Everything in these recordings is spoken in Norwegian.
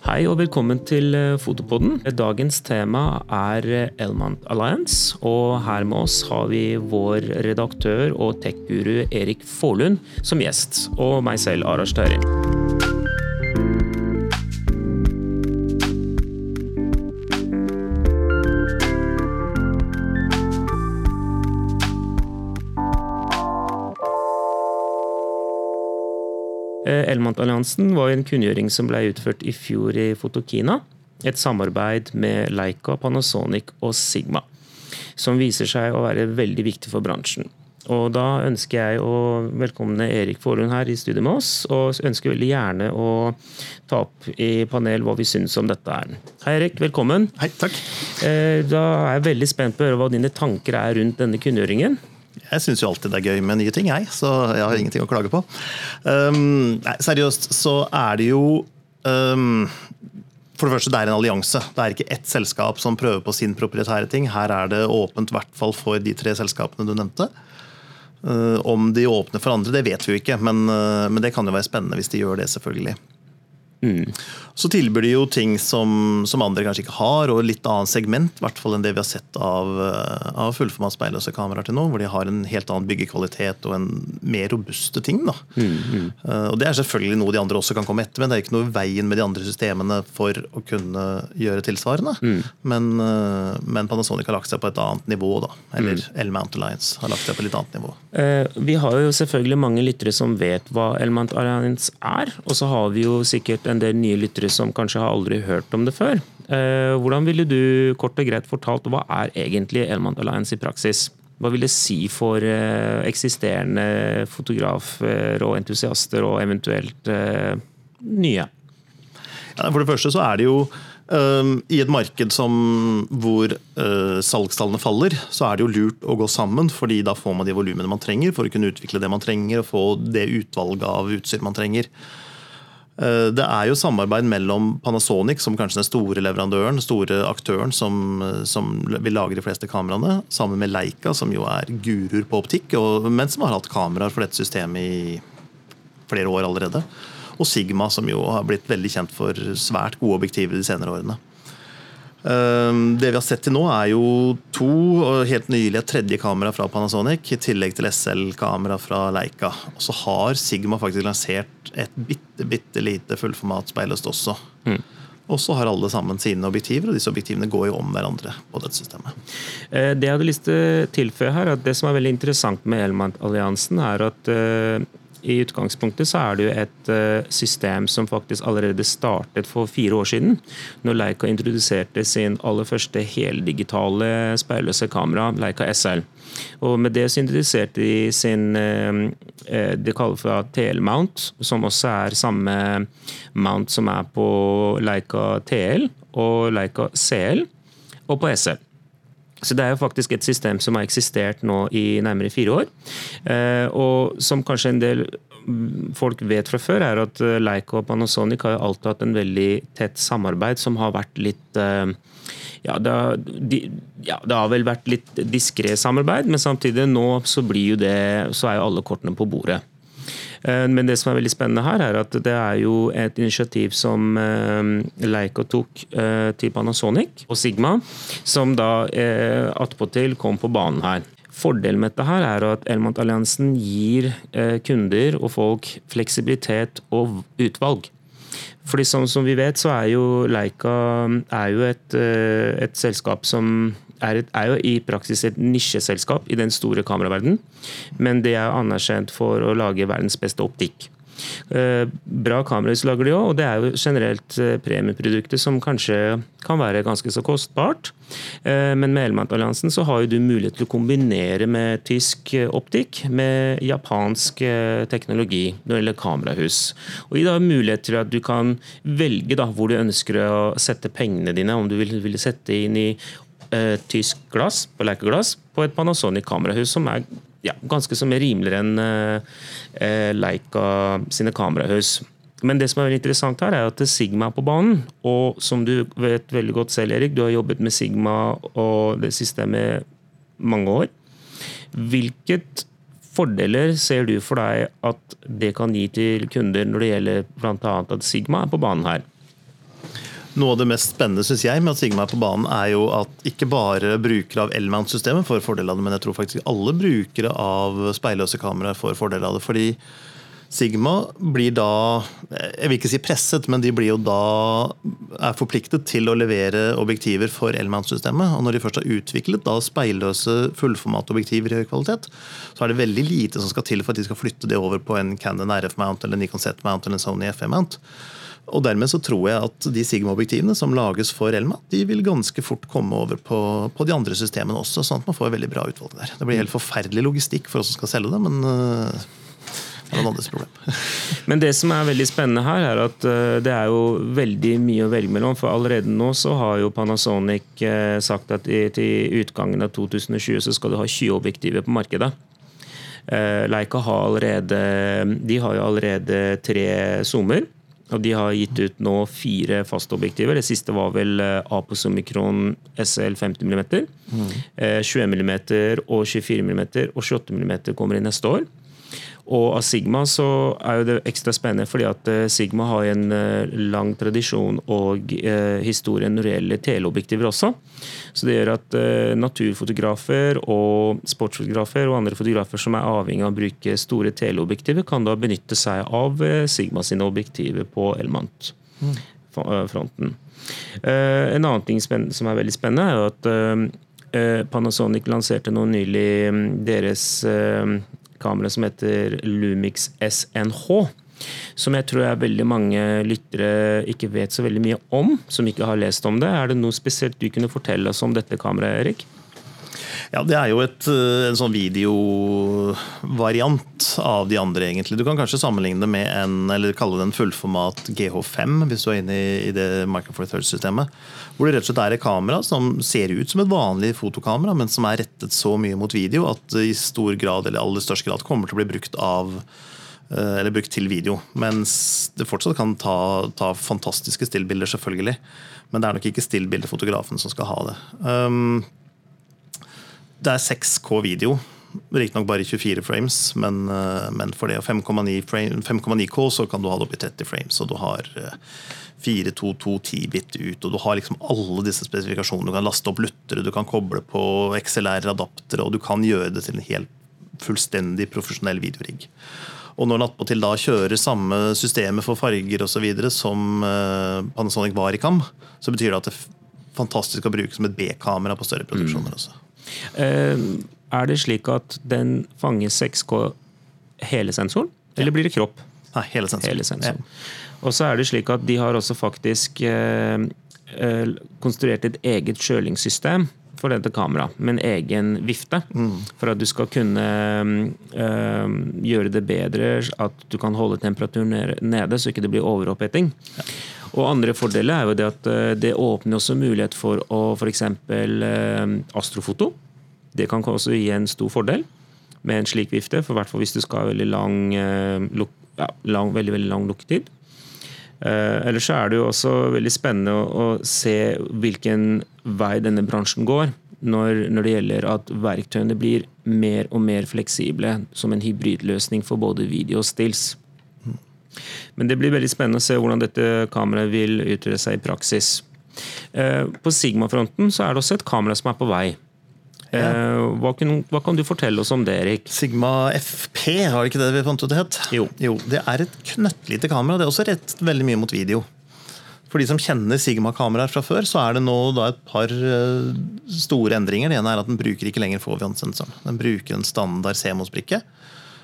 Hei og velkommen til eh, Fotopodden. Dagens tema er eh, Elmant Alliance. Og her med oss har vi vår redaktør og tech-guru Erik Forlund som gjest. Og meg selv, Arash Tøri. Elmant-alliansen var en kunngjøring som ble utført i fjor i Fotokina. Et samarbeid med Leica, Panasonic og Sigma. Som viser seg å være veldig viktig for bransjen. Og Da ønsker jeg å velkomne Erik Forlund her i studio med oss. Og ønsker veldig gjerne å ta opp i panel hva vi syns om dette her. Hei Erik, velkommen. Hei, takk. Eh, da er jeg veldig spent på å høre hva dine tanker er rundt denne kunngjøringen. Jeg syns jo alltid det er gøy med nye ting, jeg. Så jeg har ingenting å klage på. Um, nei, seriøst så er det jo um, For det første, det er en allianse. Det er ikke ett selskap som prøver på sin proprietære ting. Her er det åpent, i hvert fall for de tre selskapene du nevnte. Uh, om de åpner for andre, det vet vi jo ikke, men, uh, men det kan jo være spennende hvis de gjør det, selvfølgelig. Mm. Så tilbyr de jo ting som, som, andre kanskje ikke har, og litt annet segment hvert fall enn det vi har sett av, eh, av fullformat speilløse kameraer til nå. Hvor de har en helt annen byggekvalitet og en mer robuste ting. da. Mm, mm. Uh, og Det er selvfølgelig noe de andre også kan komme etter, men det er ikke noe i veien med de andre systemene for å kunne gjøre tilsvarende. Mm. Men, uh, men, Panasonic har lagt seg på et annet nivå, da. Eller Mm. L-Mount Alliance har lagt seg på et litt annet nivå. Eh, vi har jo selvfølgelig mange lyttere som vet hva Element Alliance er. Og så har vi jo sikkert en del nye lyttere som kanskje har aldri hørt om det før. Eh, hvordan ville du kort og greit fortalt hva er egentlig Element Alliance i praksis? Hva vil det si for eh, eksisterende fotografer og entusiaster, og eventuelt eh, nye? Ja, for det første så er det jo um, I et marked som, hvor salgstallene faller, så er det jo lurt å gå sammen, fordi da får man de volumene man trenger for å kunne utvikle det man trenger og få det utvalget av utstyr man trenger. Uh, det er jo samarbeid mellom Panasonic, som kanskje den store leverandøren, store aktøren som, som vil lage de fleste kameraene, sammen med Leica, som jo er guruer på optikk, og, men som har hatt kameraer for dette systemet i flere år allerede og Sigma, som jo har blitt veldig kjent for svært gode objektiver de senere årene. Det vi har sett til nå, er jo to, og helt nylig et tredje kamera fra Panasonic, i tillegg til SL-kamera fra Leica. Og så har Sigma faktisk lansert et bitte, bitte lite fullformat speilløst også. Mm. Og så har alle sammen sine objektiver, og disse objektivene går jo om hverandre på dette systemet. Eh, det jeg hadde lyst til å tilføye her, at det som er veldig interessant med Elmant-alliansen, er at uh, i utgangspunktet så er det jo et uh, system som faktisk allerede startet for fire år siden. Når Leica introduserte sin aller første heldigitale speilløse kamera, Leica SL. Og med det så introduserte de sin uh, de kaller for TL-mount, som også er samme mount som er på Leica TL og Leica CL, og på SL. Så Det er jo faktisk et system som har eksistert nå i nærmere fire år. Eh, og som kanskje en del folk vet fra før, er at Leica og Panasonic har alltid hatt en veldig tett samarbeid som har vært litt eh, ja det, har, de, ja, det har vel vært litt diskré samarbeid, men samtidig nå så blir jo det, så er jo alle kortene på bordet. Men det som er veldig spennende her, er at det er jo et initiativ som Leica tok til Panasonic og Sigma, som da attpåtil kom på banen her. Fordelen med dette her er at Elmont-alliansen gir kunder og folk fleksibilitet og utvalg. Fordi sånn som vi vet, så er jo Leica er jo et, et selskap som er, er, jo i praksis et nisjeselskap i den store kameraverdenen, men det er anerkjent for å lage verdens beste optikk. Bra kamerahus lager de òg, og det er jo generelt premieprodukter som kanskje kan være ganske så kostbart. Men med Elmant-alliansen så har jo du mulighet til å kombinere med tysk optikk med japansk teknologi når det gjelder kamerahus. Og gir da mulighet til at du kan velge da hvor du ønsker å sette pengene dine, om du vil, vil sette inn i uh, tysk glass på lekeglass på et Panasonic kamerahus som er ja, ganske så mye rimeligere enn eh, Leica sine kamerahus. Men det som er veldig interessant her, er at Sigma er på banen. Og som du vet veldig godt selv, Erik, du har jobbet med Sigma og det systemet mange år. Hvilket fordeler ser du for deg at det kan gi til kunder når det gjelder bl.a. at Sigma er på banen her? Noe av det mest spennende synes jeg med at Sigma er på banen, er jo at ikke bare brukere av L-mount-systemet får fordel av det, men jeg tror faktisk alle brukere av speilløse kameraer får fordel av det. fordi Sigma blir da Jeg vil ikke si presset, men de blir jo da er forpliktet til å levere objektiver for L-mount-systemet. Og når de først har utviklet da speilløse fullformatobjektiver i høy kvalitet, så er det veldig lite som skal til for at de skal flytte det over på en Canon RF-mount eller Nikon Z-mount eller en Sony FE-mount. Og Dermed så tror jeg at de Sigma-objektivene som lages for Elma, de vil ganske fort komme over på, på, de andre systemene også, sånn at man får veldig bra utvalg der. Det blir helt forferdelig logistikk for oss som skal selge det, men uh, det er noen andres problem. men det som er veldig spennende her, er at uh, det er jo veldig mye å velge mellom. For allerede nå så har jo Panasonic uh, sagt at til utgangen av 2020 så skal du ha 20 objektiver på markedet. Leica har allerede De har jo allerede tre zoomer. Og de har gitt ut nå fire faste objektiver. Det siste var vel eh, Apos Omikron SL 50 mm. mm. 21 mm og 24 mm og 28 mm kommer i neste år. Og av Sigma så er jo det ekstra spennende fordi at eh, Sigma har en eh, lang tradisjon og eh, historie når det gjelder teleobjektiver også. Så det gjør at naturfotografer og sportsfotografer og andre fotografer som er avhengig av å bruke store teleobjektiver, kan da benytte seg av Sigma sine objektiver på Elmant-fronten. En annen ting som er veldig spennende, er jo at Panasonic lanserte nå nylig mm, deres kamera som heter Lumix SNH. Som jeg tror er veldig mange lyttere ikke vet så veldig mye om, som ikke har lest om det. Er det noe spesielt du kunne fortelle oss om dette kameraet, Erik? Ja, Det er jo et, eh, en sånn videovariant av de andre, egentlig. Du kan kanskje sammenligne det med en, eller kalle det en fullformat GH5, hvis du er inne i, det Micro Four Thirds-systemet. Hvor det rett og slett er et kamera som ser ut som et vanlig fotokamera, men som er rettet så mye mot video at det i stor grad, eller aller størst grad kommer til å bli brukt av eh, eller brukt til video. Mens det fortsatt kan ta, ta fantastiske stillbilder, selvfølgelig. Men det er nok ikke stillbildefotografen som skal ha det. Um, det er 6K video. Riktignok bare 24 frames, men, eh, men for det 5,9K så kan du ha det opp i 30 frames. Og du har 422 eh, 10-bit ut, og du har liksom alle disse spesifikasjonene. Du kan laste opp luttere, du kan koble på XLR-adaptere, og du kan gjøre det til en helt fullstendig profesjonell videorigg. Og når Nattpåtil da kjører samme systemet for farger osv. som eh, Panasonic var i Cam, så betyr det at det er fantastisk å bruke som et B-kamera på større produksjoner. Mm. også. Eh, er det slik at den fanger 6K hele sensoren, eller blir det kropp? Nei, hele sensoren. Hele sensoren. Ja. Og så er det slik at de har også faktisk eh, eh konstruert et eget kjølingssystem for dette kameraet, med en egen vifte. Mm. For at du skal kunne øh, gjøre det bedre, at du kan holde temperaturen nede, så ikke det blir overoppheting. Ja. Og andre fordeler er jo det at eh, det åpner også mulighet for å f.eks. Eh, astrofoto. Det kan også gi en stor fordel med en slik vifte, for hvert fall hvis du skal ha veldig lang, eh, ja, lang, veldig, veldig lang lukketid. Eh, ellers er det jo også veldig spennende å, å, se hvilken vei denne bransjen går. Når, når, det gjelder at verktøyene blir mer og mer fleksible som en hybridløsning for både video og stills. Men det blir veldig spennende å se hvordan dette kameraet vil utrede seg i praksis. Eh, på Sigma-fronten så er det også et kamera som er på vei. Eh, hva, kan, hva, kan, du fortelle oss om det, Erik? Sigma FP, har ikke det vi fant ut det het? Jo. jo. Det er et knøttlite kamera. Det er også rett veldig mye mot video. For de som kjenner Sigma-kameraer fra før, så er det nå et par eh, store endringer. Det ene er at Den bruker ikke lenger fovion-sensoren. Den bruker en standard CMOS-brikke,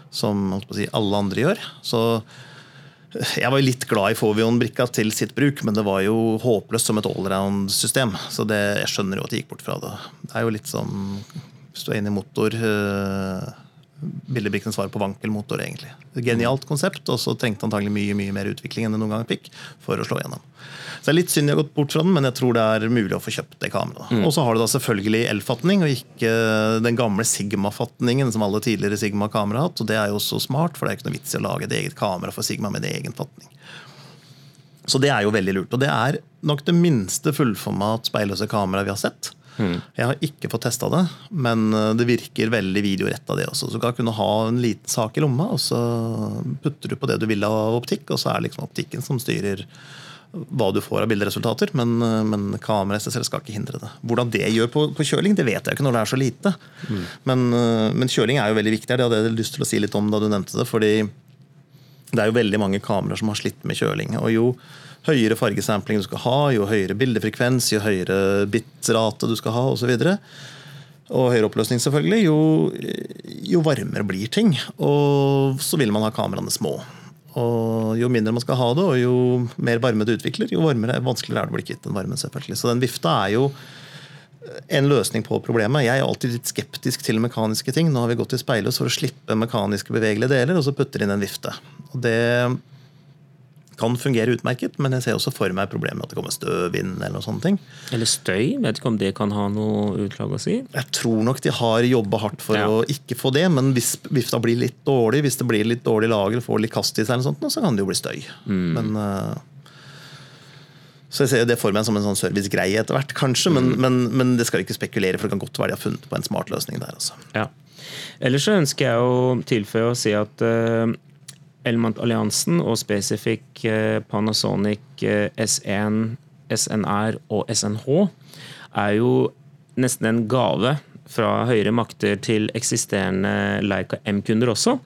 som si, alle andre gjør. Så jeg var litt glad i Fovion-brikka til sitt bruk, men det var jo håpløst som et allround-system. Så det, jeg skjønner jo at de gikk bort fra det. Det er jo litt som hvis du er inne i motor uh, Billigbrikken svarer på vankelmotor, egentlig. Genialt konsept, og så trengte antagelig mye mye mer utvikling enn det noen gang fikk for å slå gjennom. Så det er litt synd jeg har gått bort fra den, men jeg tror det er mulig å få kjøpt det kameraet. Mm. Og så har du da selvfølgelig L-fatning, og ikke den gamle Sigma-fatningen som alle tidligere Sigma-kamera har hatt. Og det er jo også smart, for det er ikke noe vits i å lage et eget kamera for Sigma med en egen fatning. Så det er jo veldig lurt. Og det er nok det minste fullformat speilløse kameraet vi har sett. Mm. Jeg har ikke fått testa det, men eh, det virker veldig videoretta, det også. Så du kan kunne ha en liten sak i lomma, og så putter du på det du vil av optikk, og så er det liksom optikken som styrer hva du får av bilderesultater, men, men kameraet skal ikke hindre det. Hvordan det gjør på, på, kjøling, det vet jeg ikke når det er så lite. Mm. Men, men, kjøling er jo veldig viktig. Det hadde jeg lyst til å si litt om da du nevnte det. fordi det er jo veldig mange kameraer som har slitt med kjøling. og jo høyere fargesampling du skal ha, jo høyere bildefrekvens, jo høyere bitrate du skal ha osv. Og, og høyere oppløsning, selvfølgelig, jo, jo, varmere blir ting. Og så vil man ha kameraene små. Og Jo mindre man skal ha det, og jo mer varme det utvikler, jo varmere, vanskeligere er det å bli kvitt den varmen. selvfølgelig. Så den vifta er jo en løsning på problemet. Jeg er alltid litt skeptisk til mekaniske ting. Nå har vi gått i speilet for å slippe mekaniske bevegelige deler, og så putter inn en vifte. Og det kan fungere utmerket, men jeg ser også for meg problemet med at det kommer støv inn. Eller noen sånne ting. Eller støy? Vet ikke om det kan ha noe utlag å si? Jeg tror nok de har jobba hardt for ja. å ikke få det, men hvis vifta blir litt dårlig, hvis det blir litt dårlig lager, får litt kast i seg, eller sånt, så kan det jo bli støy. Mm. Men uh, så jeg ser det for meg som en sånn servicegreie etter hvert, kanskje, men, mm. men, men, det skal ikke spekulere, for det kan godt være de har funnet på en smart løsning der. Altså. Ja. Ellers så ønsker jeg å tilføye å si at uh, Element-alliansen og spesifikk eh, Panasonic eh, S1, SNR og SNH er jo nesten en gave fra høyere makter til eksisterende Leica M-kunder også.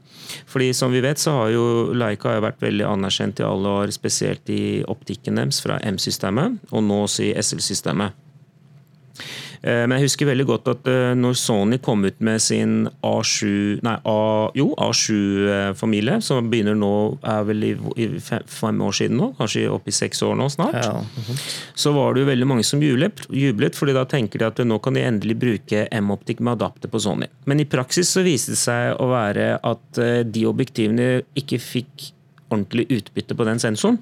Fordi som vi vet så har jo Leica vært veldig anerkjent i alle år, spesielt i optikken deres fra M-systemet, og nå også i SL-systemet. Eh, men jeg husker veldig godt at eh, når Sony kom ut med sin A7 Nei, A, jo, A7-familie, som begynner nå er vel i, i fem år siden nå, kanskje opp i seks år nå snart, ja. mm -hmm. så var det jo veldig mange som jublet, jublet, fordi da tenker de at nå kan de endelig bruke M-optikk med adapter på Sony. Men i praksis så viste det seg å være at eh, de objektivene ikke fikk ordentlig utbytte på den sensoren.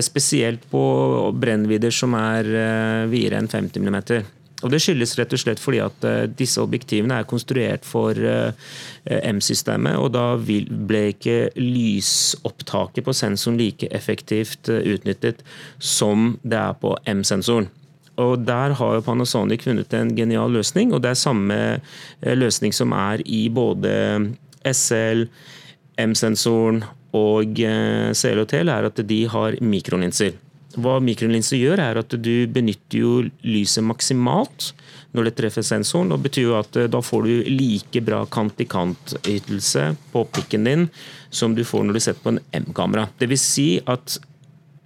Spesielt på brennvidder som er videre enn 50 mm. Og Det skyldes rett og slett fordi at uh, disse objektivene er konstruert for uh, M-systemet, og da ble ikke lysopptaket på sensoren like effektivt uh, utnyttet som det er på M-sensoren. Og Der har jo Panasonic funnet en genial løsning, og det er samme løsning som er i både SL, M-sensoren og CLOT, er at de har mikrolinser. Hva mikrolinser gjør, er at du benytter jo lyset maksimalt når det treffer sensoren. Det betyr jo at eh, da får du like bra kant-i-kant-ytelse på pikken din som du får når du setter på en M-kamera. Dvs. Si at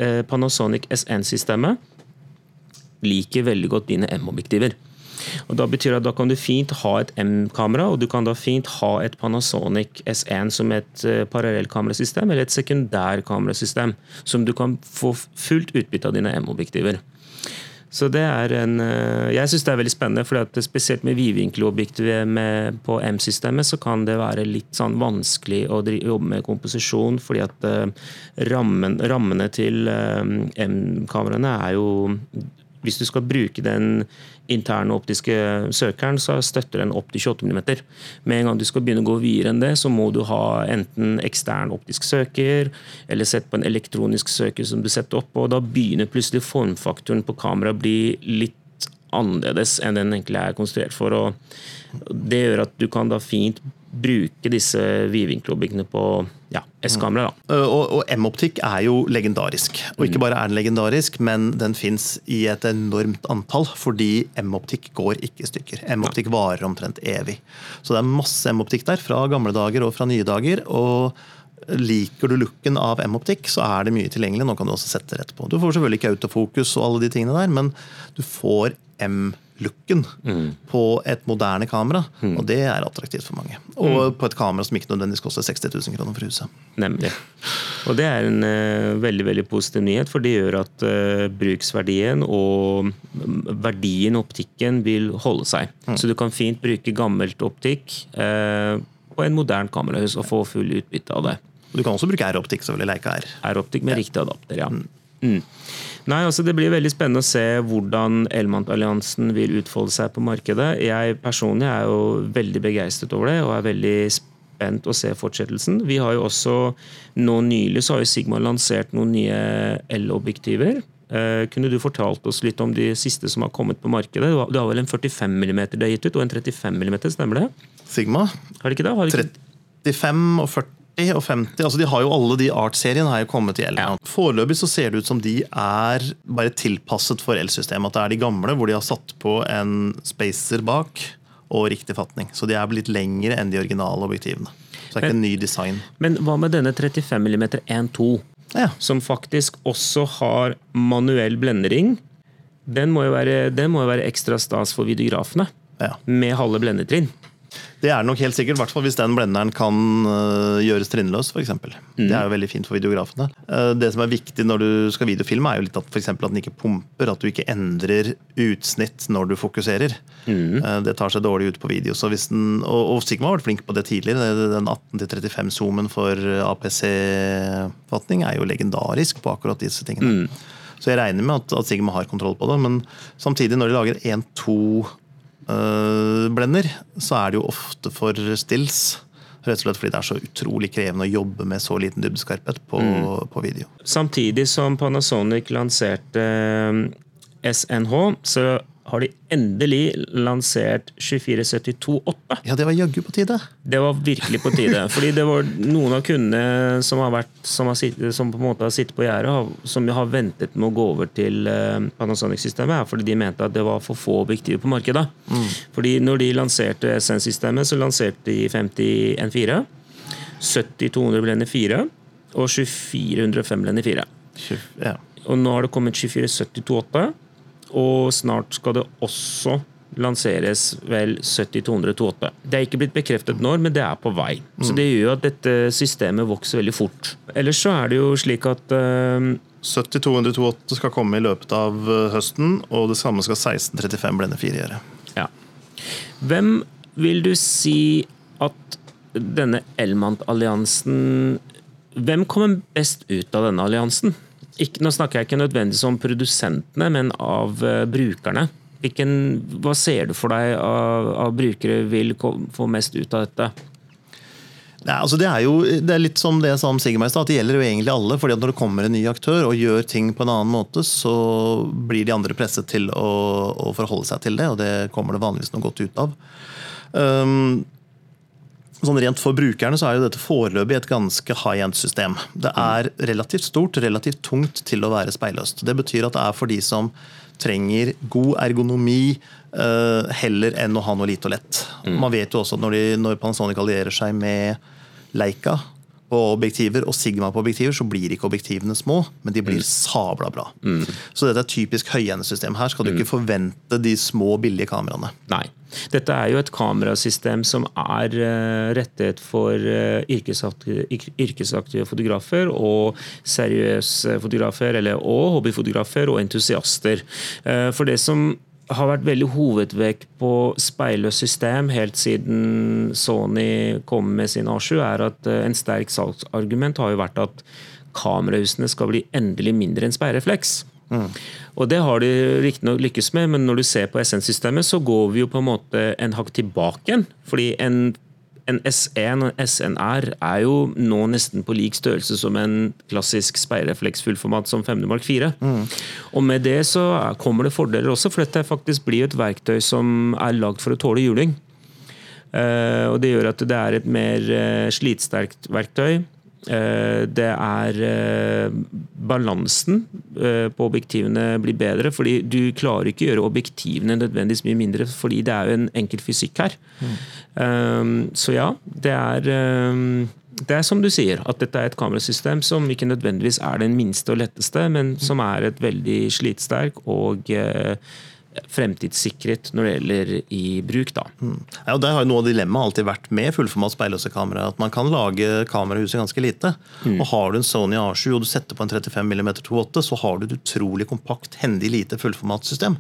eh, Panasonic SN-systemet liker veldig godt dine M-objektiver. Og Da betyr det at da kan du fint ha et M-kamera, og du kan da fint ha et Panasonic S1 som et uh, parallellkamerasystem, eller et sekundærkamerasystem, som du kan få fullt utbytte av dine M-objektiver. Så det er en, eh, Jeg syns det er veldig spennende, for spesielt med vidvinkelobjektivet på M-systemet så kan det være litt sånn vanskelig å jobbe med komposisjon, fordi at uh, rammen, rammene til M-kameraene er jo hvis du skal bruke den interne optiske søkeren, så støtter den opp til 28 mm. Med en gang du skal begynne å gå videre enn det, så må du ha enten ekstern optisk søker, eller sette på en elektronisk søker som du setter opp, og da begynner plutselig formfaktoren på kameraet å bli litt annerledes enn den egentlig er konstruert for. og Det gjør at du kan da fint bruke disse vidvinkelobjektene på ja, S-kamera. Mm. Og, og M-optikk er jo legendarisk. Og ikke mm. bare er den legendarisk, men den fins i et enormt antall. Fordi M-optikk går ikke i stykker. M-optikk varer omtrent evig. Så det er masse M-optikk der, fra gamle dager og fra nye dager. og Liker du looken av M-optikk, så er det mye tilgjengelig. Nå kan du også sette rett på. Du får selvfølgelig ikke autofokus og alle de tingene der, men du får M-looken mm. på et moderne kamera. Mm. Og det er attraktivt for mange. Og mm. på et kamera som ikke nødvendigvis koster 60 000 kroner for huset. Nemlig. Og det er en uh, veldig veldig positiv nyhet, for det gjør at uh, bruksverdien og verdien optikken vil holde seg. Mm. Så du kan fint bruke gammelt optikk uh, på en moderne kamerahus og få full utbytte av det. Du kan også bruke R-optikk, så vil Leica R. R-optikk med ja. riktig adapter, ja. Mm. Nei, altså Det blir veldig spennende å se hvordan Elmant-alliansen vil utfolde seg på markedet. Jeg personlig er jo veldig begeistret over det og er veldig spent å se fortsettelsen. Vi har jo også nå Nylig så har jo Sigma lansert noen nye L-objektiver. Eh, kunne du fortalt oss litt om de siste som har kommet på markedet? Du har vel en 45 mm det er gitt ut, og en 35 mm, stemmer det? Sigma. Har de ikke det? Har de ikke... 35 og 40 40 og 50. altså De har jo alle de Art-seriene har jo kommet i Elmount. Ja. Foreløpig så ser det ut som de er bare tilpasset for elsystemet. At det er de gamle hvor de har satt på en spacer bak og riktig fatning. Så de er blitt lengre enn de originale objektivene. Så det er ikke en ny design. Men hva med denne 35 mm 1.2, ja. som faktisk også har manuell blendering? Den må jo være, må jo være ekstra stas for videografene. Ja. Med halve blendetrinn. Det er nok helt sikkert, i hvis den blenderen kan uh, gjøres trinnløs. For mm. Det er jo veldig fint for videografene. Uh, det som er viktig når du skal videofilme, er jo litt at, for at den ikke pumper. At du ikke endrer utsnitt når du fokuserer. Mm. Uh, det tar seg dårlig ut på video. Den, og, og, Sigma har vært flink på det tidligere. Den 18-35-zoomen for APC-fatning er jo legendarisk på akkurat disse tingene. Mm. Så jeg regner med at, at, Sigma har kontroll på det. Men samtidig, når de lager 1-2 uh, blender, så er det jo ofte for stills. Rett og slett fordi det er så utrolig krevende å jobbe med så liten dybdeskarphet på, mm. på video. Samtidig som Panasonic lanserte SNH, så har de endelig lansert 2472-8. Ja, det var jaggu på tide. Det var virkelig på tide. fordi det var noen av kundene som har vært, som, har sitt, som på en måte har sittet på gjerdet, som har ventet med å gå over til uh, Panasonic-systemet, fordi de mente at det var for få objektiver på markedet. Mm. Fordi når de lanserte SN-systemet, så lanserte de 50 N4, 70-200 blender 4 og 2405 blender 4. Ja. Og nå har det kommet 2472-8. Og snart skal det også lanseres vel 70-200-28. Det er ikke blitt bekreftet når, men det er på vei. Så det gjør at dette systemet vokser veldig fort. Ellers så er det jo slik at uh, 70-200-28 skal komme i løpet av eh, høsten, og det samme skal 1635 blende 4 gjøre. Ja. Hvem vil du si at denne Elmant-alliansen Hvem kommer best ut av denne alliansen? Ikke, nå snakker jeg ikke nødvendigvis om produsentene, men av uh, brukerne. Hvilken, hva ser du for deg av, av brukere vil få mest ut av dette? Nei, altså det er jo det er litt som det jeg sa om Sigmeister, at det gjelder jo egentlig alle. fordi at Når det kommer en ny aktør og gjør ting på en annen måte, så blir de andre presset til å, å forholde seg til det, og det kommer det vanligvis noe godt ut av. Um, Sånn rent For brukerne så er jo dette foreløpig et ganske high end-system. Det er relativt stort, relativt tungt til å være speilløst. Det betyr at det er for de som trenger god ergonomi uh, heller enn å ha noe lite og lett. Mm. Man vet jo også at når, de, når Panasonic allierer seg med Leica på objektiver og Sigma på objektiver, så blir ikke objektivene små, men de blir mm. sabla bra. Mm. Så dette er typisk høyendesystem. Her skal du ikke mm. forvente de små, billige kameraene. Nei. Dette er jo et kamerasystem som er uh, rettet for uh, yrkesaktive, yrkesaktive, fotografer og seriøse fotografer, eller, og hobbyfotografer og entusiaster. Uh, for det som har vært veldig hovedvekt på speilløst system helt siden Sony kom med sin A7, er at en sterk salgsargument har jo vært at kamerahusene skal bli endelig mindre enn speilrefleks. Mm. Og Det har de riktignok lykkes med, men når du ser på SN-systemet, så går vi jo på en måte en hakk tilbake igjen. Fordi en, en S1 og SNR er jo nå nesten på lik størrelse som en klassisk speilrefleks fullformat som 5D Mark 4. Mm. Og med det så kommer det fordeler også, for dette faktisk blir et verktøy som er lagd for å tåle juling. Uh, og Det gjør at det er et mer uh, slitsterkt verktøy. Eh, det er eh, Balansen eh, på objektivene blir bedre, fordi du klarer ikke å gjøre objektivene nødvendigvis mye mindre, fordi det er jo en enkel fysikk her. Mm. Så ja, det er det er som du sier, at dette er et kamerasystem som ikke nødvendigvis er den minste og letteste, men som er et veldig slitsterk og fremtidssikret når det gjelder i bruk. Da. Mm. Ja, og Der har jo noe av dilemmaet alltid vært med fullformat speilløse kamera. At man kan lage kamerahuset ganske lite. Mm. Og Har du en Sony A7 og du setter på en 35 mm 2.8, så har du et utrolig kompakt, hendig lite fullformatsystem.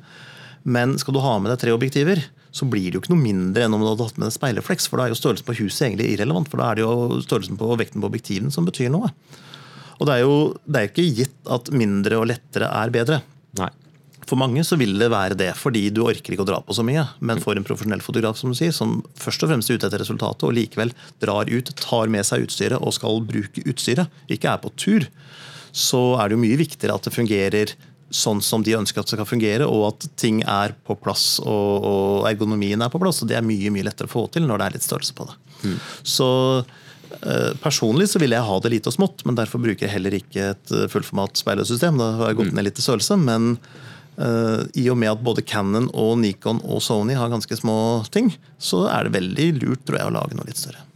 Men skal du ha med deg tre objektiver, så blir det jo ikke noe mindre enn om du hadde hatt med deg speilrefleks. For da er jo størrelsen på huset egentlig irrelevant, for da er det jo størrelsen på vekten på objektiven som betyr noe. Og det er jo det er ikke gitt at mindre og lettere er bedre. For mange så vil det være det, fordi du orker ikke å dra på så mye. Men for en profesjonell fotograf som du sier, som først og fremst er ute etter resultatet, og likevel drar ut, tar med seg utstyret og skal bruke utstyret, ikke er på tur, så er det jo mye viktigere at det fungerer sånn som de ønsker at det skal fungere, og at ting er på plass og, og ergonomien er på plass. og Det er mye mye lettere å få til når det er litt størrelse på det. Mm. Så Eh, personlig så vil jeg ha det lite og smått, men derfor bruker jeg heller ikke et eh, fullformat speilsystem. Da har jeg gått ned litt i størrelse, men i og med at både Canon og Nikon og Sony har ganske små ting, så er det veldig lurt tror jeg, å lage noe litt større.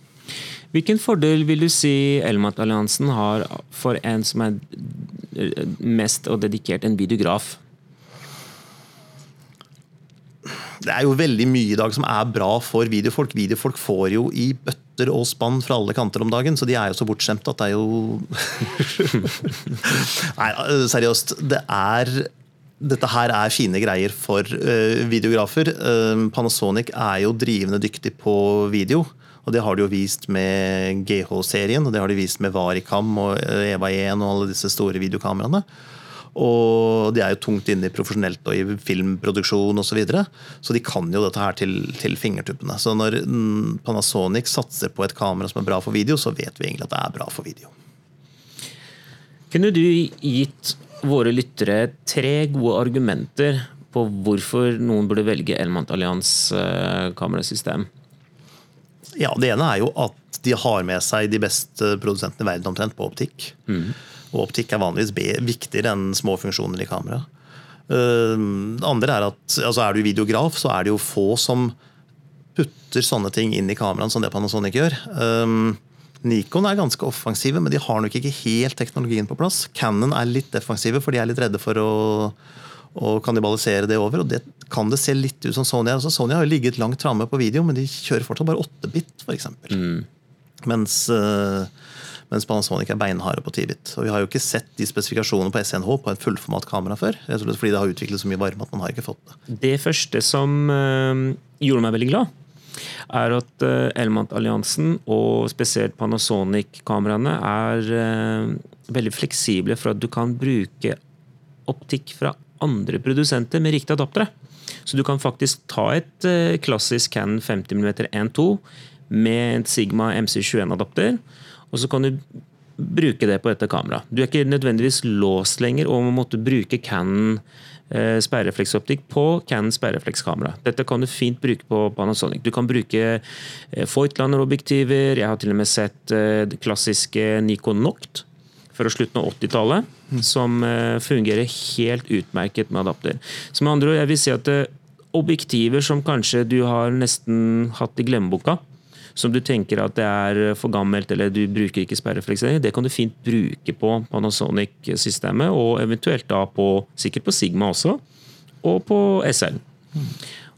Hvilken fordel vil du si Elmat-alliansen har for en som er mest og dedikert en videograf? Det er jo veldig mye i dag som er bra for videofolk. Videofolk får jo i bøtter og spann fra alle kanter om dagen, så de er jo så bortskjemte at det er jo Nei, seriøst. Det er dette her er fine greier for uh, videografer. Uh, Panasonic er jo drivende dyktig på video. Og Det har de jo vist med GH-serien og det har de vist med Varicam og eh, Eva 1 og alle disse store videokameraene. Og de er jo tungt inne i profesjonelt og i filmproduksjon osv. Så, videre. så de kan jo dette her til, til, fingertuppene. Så når Panasonic satser på et kamera som er bra for video, så vet vi egentlig at det er bra for video. Kunne du gitt våre lyttere tre gode argumenter på hvorfor noen burde velge Elmant Allians eh, kamerasystem? Ja, Det ene er jo at de har med seg de beste produsentene i verden omtrent på optikk. Mm. Og optikk er vanligvis viktigere enn små funksjoner i kamera. Eh, det andre er at altså Er du videograf, så er det jo få som putter sånne ting inn i kameraen som det Panasonic gjør. Um, Nikon er ganske offensive, men de har nok ikke helt teknologien på plass. Cannon er litt defensive, for de er litt redde for å, å kannibalisere det over. og Det kan det se litt ut som Sony er. Altså, Sony har jo ligget langt framme på video, men de kjører fortsatt bare 8-bit, f.eks. Mm. Mens uh, mens Panasonic er beinharde på 10-bit. Og Vi har jo ikke sett de spesifikasjonene på SNH på en fullformat kamera før. fordi det har utviklet så mye varme at man har ikke fått det. Det første som uh, gjorde meg veldig glad, er at uh, Elmant-alliansen og spesielt Panasonic-kameraene er uh, veldig fleksible for at du kan bruke optikk fra andre produsenter med riktige adaptere. Så du kan faktisk ta et klassisk Canon 50 mm 1.2 med en Sigma MC21-adapter og så kan du bruke det på dette kameraet. Du er ikke nødvendigvis låst lenger og må måtte bruke Canon eh, sperrefleksoptikk på Canon sperreflekskamera. Dette kan du fint bruke på Panasonic. Du kan bruke eh, Voigtlander-objektiver. Jeg har til og med sett det klassiske Nikon Noct fra slutten av 80-tallet, mm. som fungerer helt utmerket med adapter. Så med andre ord, jeg vil si at objektiver som kanskje du har nesten hatt i glemmeboka, som du tenker at det er for gammelt eller du bruker ikke sperrefleks det kan du fint bruke på Panasonic-systemet, og eventuelt da på, sikkert på Sigma også, og på SL.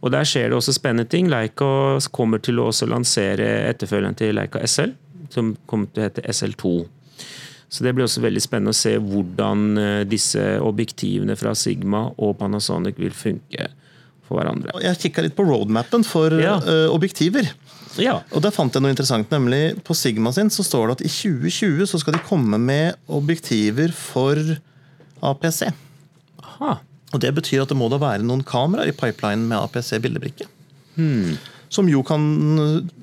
Og Der skjer det også spennende ting. Leica kommer til å også lansere etterfølgeren til Leica SL, som kommer til å hete SL2. Så Det blir også veldig spennende å se hvordan eh, disse objektivene fra Sigma og Panasonic vil funke hverandre. Jeg kikka litt på roadmappen for ja. uh, objektiver. Ja. Og der fant jeg noe interessant, nemlig På Sigma sin så står det at i 2020 så skal de komme med objektiver for APC. Aha. Og Det betyr at det må da være noen kameraer i pipelinen med APC-bildebrikke. Hmm. Som jo kan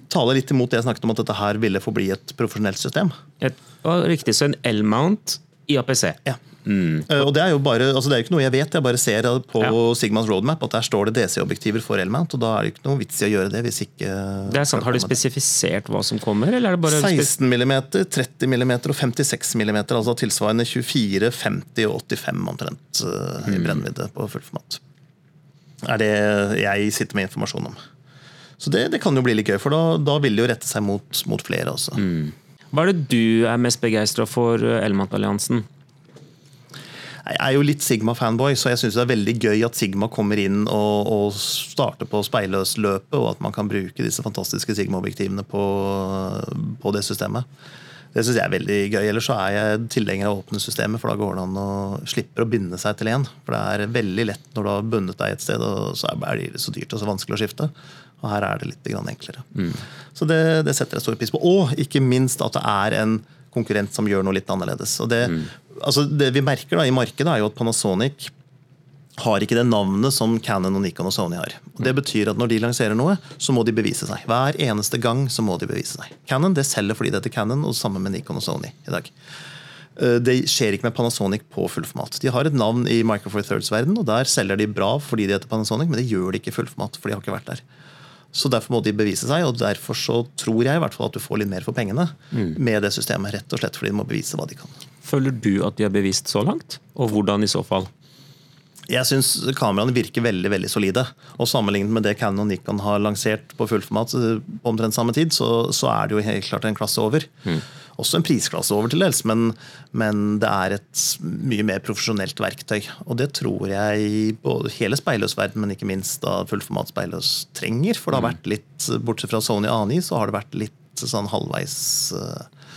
tale litt imot det jeg snakket om at dette her ville forbli et profesjonelt system. Et, riktig, Så en L-mount i APC. Ja. Mm. Uh, og Det er jo bare, altså det er ikke noe jeg vet, jeg bare ser på ja. Sigmas roadmap at der står det DC-objektiver for L-mount. og Da er det ikke noe vits i å gjøre det. hvis ikke... Det er sant. Har du spesifisert hva som kommer? eller er det bare... 16 mm, 30 mm og 56 mm. Altså tilsvarende 24, 50 og 85 omtrent uh, mm. i brennvidde på fullformat. Er det jeg sitter med informasjon om. Så det, det kan jo bli litt gøy, for da, da vil det jo rette seg mot, mot flere også. Mm. Hva er det du er mest begeistra for eh, Elmant-alliansen? Jeg er jo litt Sigma-fanboy, så jeg syns det er veldig gøy at Sigma kommer inn og, og starter på speilløsløpet, og at man kan bruke disse fantastiske Sigma-objektivene på, på, det systemet. Det syns jeg er veldig gøy. Ellers så er jeg tilhenger av åpne systemer, for da går det an å slipper å binde seg til én. For det er veldig lett når du har bundet deg et sted, og så er det så dyrt og så vanskelig å skifte. Og her er det litt enklere. Mm. Så det, det, setter jeg stor pris på. Og ikke minst at det er en konkurrent som gjør noe litt annerledes. Og det, mm. Altså det vi merker da i markedet, er jo at Panasonic har ikke det navnet som Canon, og Nikon og Sony har. Det betyr at Når de lanserer noe, så må de bevise seg. Hver eneste gang så må de bevise seg. Canon det selger fordi det heter Canon, og sammen med Nikon og Sony i dag. Eh, det skjer ikke med Panasonic på fullformat. De har et navn i Micro Four Thirds-verden, og der selger de bra fordi de heter Panasonic, men det gjør de ikke i fullformat, for de har ikke vært der. Så Derfor må de bevise seg, og derfor så tror jeg i hvert fall at du får litt mer for pengene Mm. med det systemet. Rett og slett fordi de må bevise hva de kan. Føler du at de har bevist så langt? Og hvordan i så fall? Jeg syns kameraene virker veldig veldig solide. og Sammenlignet med det Canon og Nikon har lansert på fullformat eh, på omtrent samme tid, så, så er det jo helt klart en klasse over. Også en prisklasse over til dels, men, men det er et mye mer profesjonelt verktøy. Og det tror jeg både hele speilløsverdenen, men ikke minst da fullformat speilløs trenger. For det har vært litt, bortsett fra Sony ANI, så har det vært litt sånn halvveis eh,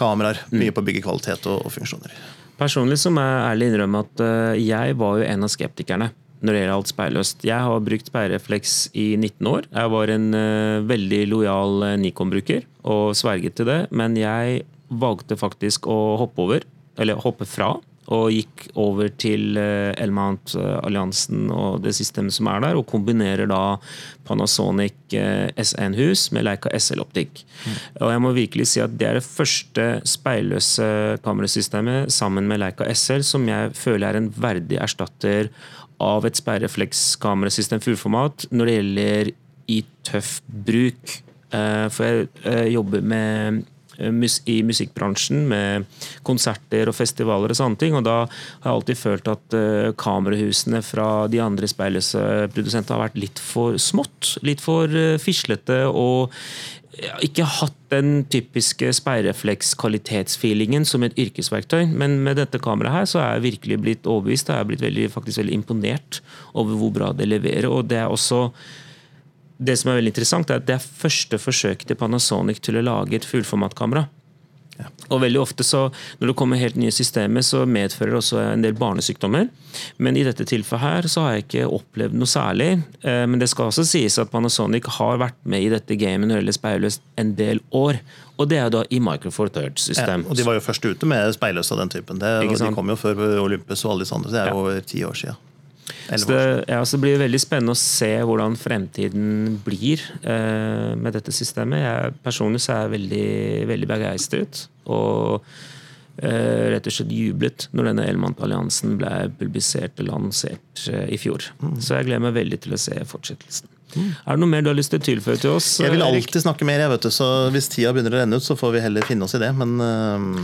kameraer. Mye på byggekvalitet og, og funksjoner. Personlig så må jeg ærlig innrømme at eh, jeg var jo en av skeptikerne når det gjelder alt speilløst. Jeg har brukt speilrefleks i 19 år. Jeg var en eh, veldig lojal eh, Nikon-bruker og sverget til det, men jeg valgte faktisk å hoppe over, eller hoppe fra, og gikk over til Elmount-alliansen og det systemet som er der, og kombinerer da Panasonic eh, S1-hus med Leica SL-optikk. Og jeg må virkelig si at det er det første speilløse kamerasystemet sammen med Leica SL som jeg føler er en verdig erstatter av et sperreflekskamerasystem fullformat når det gjelder i tøff bruk. Eh, For jeg eh, jobber med eh, i musikkbransjen med konserter og festivaler og sånne ting. Og da har jeg alltid følt at eh, kamerahusene fra de andre speilløse produsentene har vært litt for smått. Litt for eh, fislete og ikke hatt den typiske speilrefleks-kvalitetsfeelingen som et yrkesverktøy. Men med dette kameraet her så er jeg virkelig blitt overbevist. Jeg er blitt veldig, faktisk veldig imponert over hvor bra det leverer. og det er også det som er veldig interessant, er at det er første forsøk til Panasonic til å lage et fullformatkamera. Og veldig ofte så, Når det kommer helt nye systemer, så medfører det også en del barnesykdommer. Men i dette tilfellet her så har jeg ikke opplevd noe særlig. Eh, Men det skal også sies at Panasonic har vært med i dette gamet når det gjelder speilløst en del år. Og det er da i Micro Four Ja, Thirds-system. og De var jo først ute med speilløst av den typen. Det, de kom jo før Olympus og alle disse andre. Det er jo over ti år siden. Så det, ja, så det blir veldig spennende å se hvordan fremtiden blir eh, med dette systemet. Jeg, personlig så er jeg veldig, veldig begeistret. Og eh, rett og slett jublet når denne Elmant-alliansen ble publisert og lansert eh, i fjor. Så jeg gleder meg veldig til å se fortsettelsen. Er det noe mer du har lyst til å tilføye til oss? Jeg vil Erik? alltid snakke mer, jeg vet du, så hvis tida begynner å renne ut, så får vi heller finne oss i det. Men øh,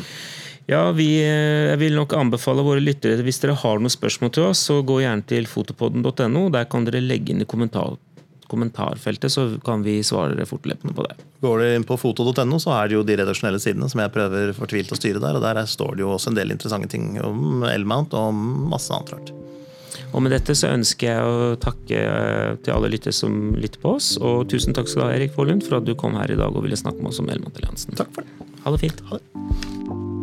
Ja, vi, eh, Jeg vil nok anbefale våre lyttere hvis dere har noen spørsmål til oss, så gå gjerne til fotopodden.no. Der kan dere legge inn i kommentar, kommentarfeltet, så kan vi svare dere fortløpende på det. går dere inn på foto.no, så er det jo de redaksjonelle sidene som jeg prøver fortvilt å styre der. Og der er- står det jo også en del interessante ting om L-mount og om masse annet rart. Og med dette så ønsker jeg å takke eh, til alle lyttere som lytter på oss. Og tusen takk skal du ha, Erik Forlund, for at du kom her i dag og ville snakke med oss om Elmont-alliansen. Takk for det. Ha det fint. Ha det.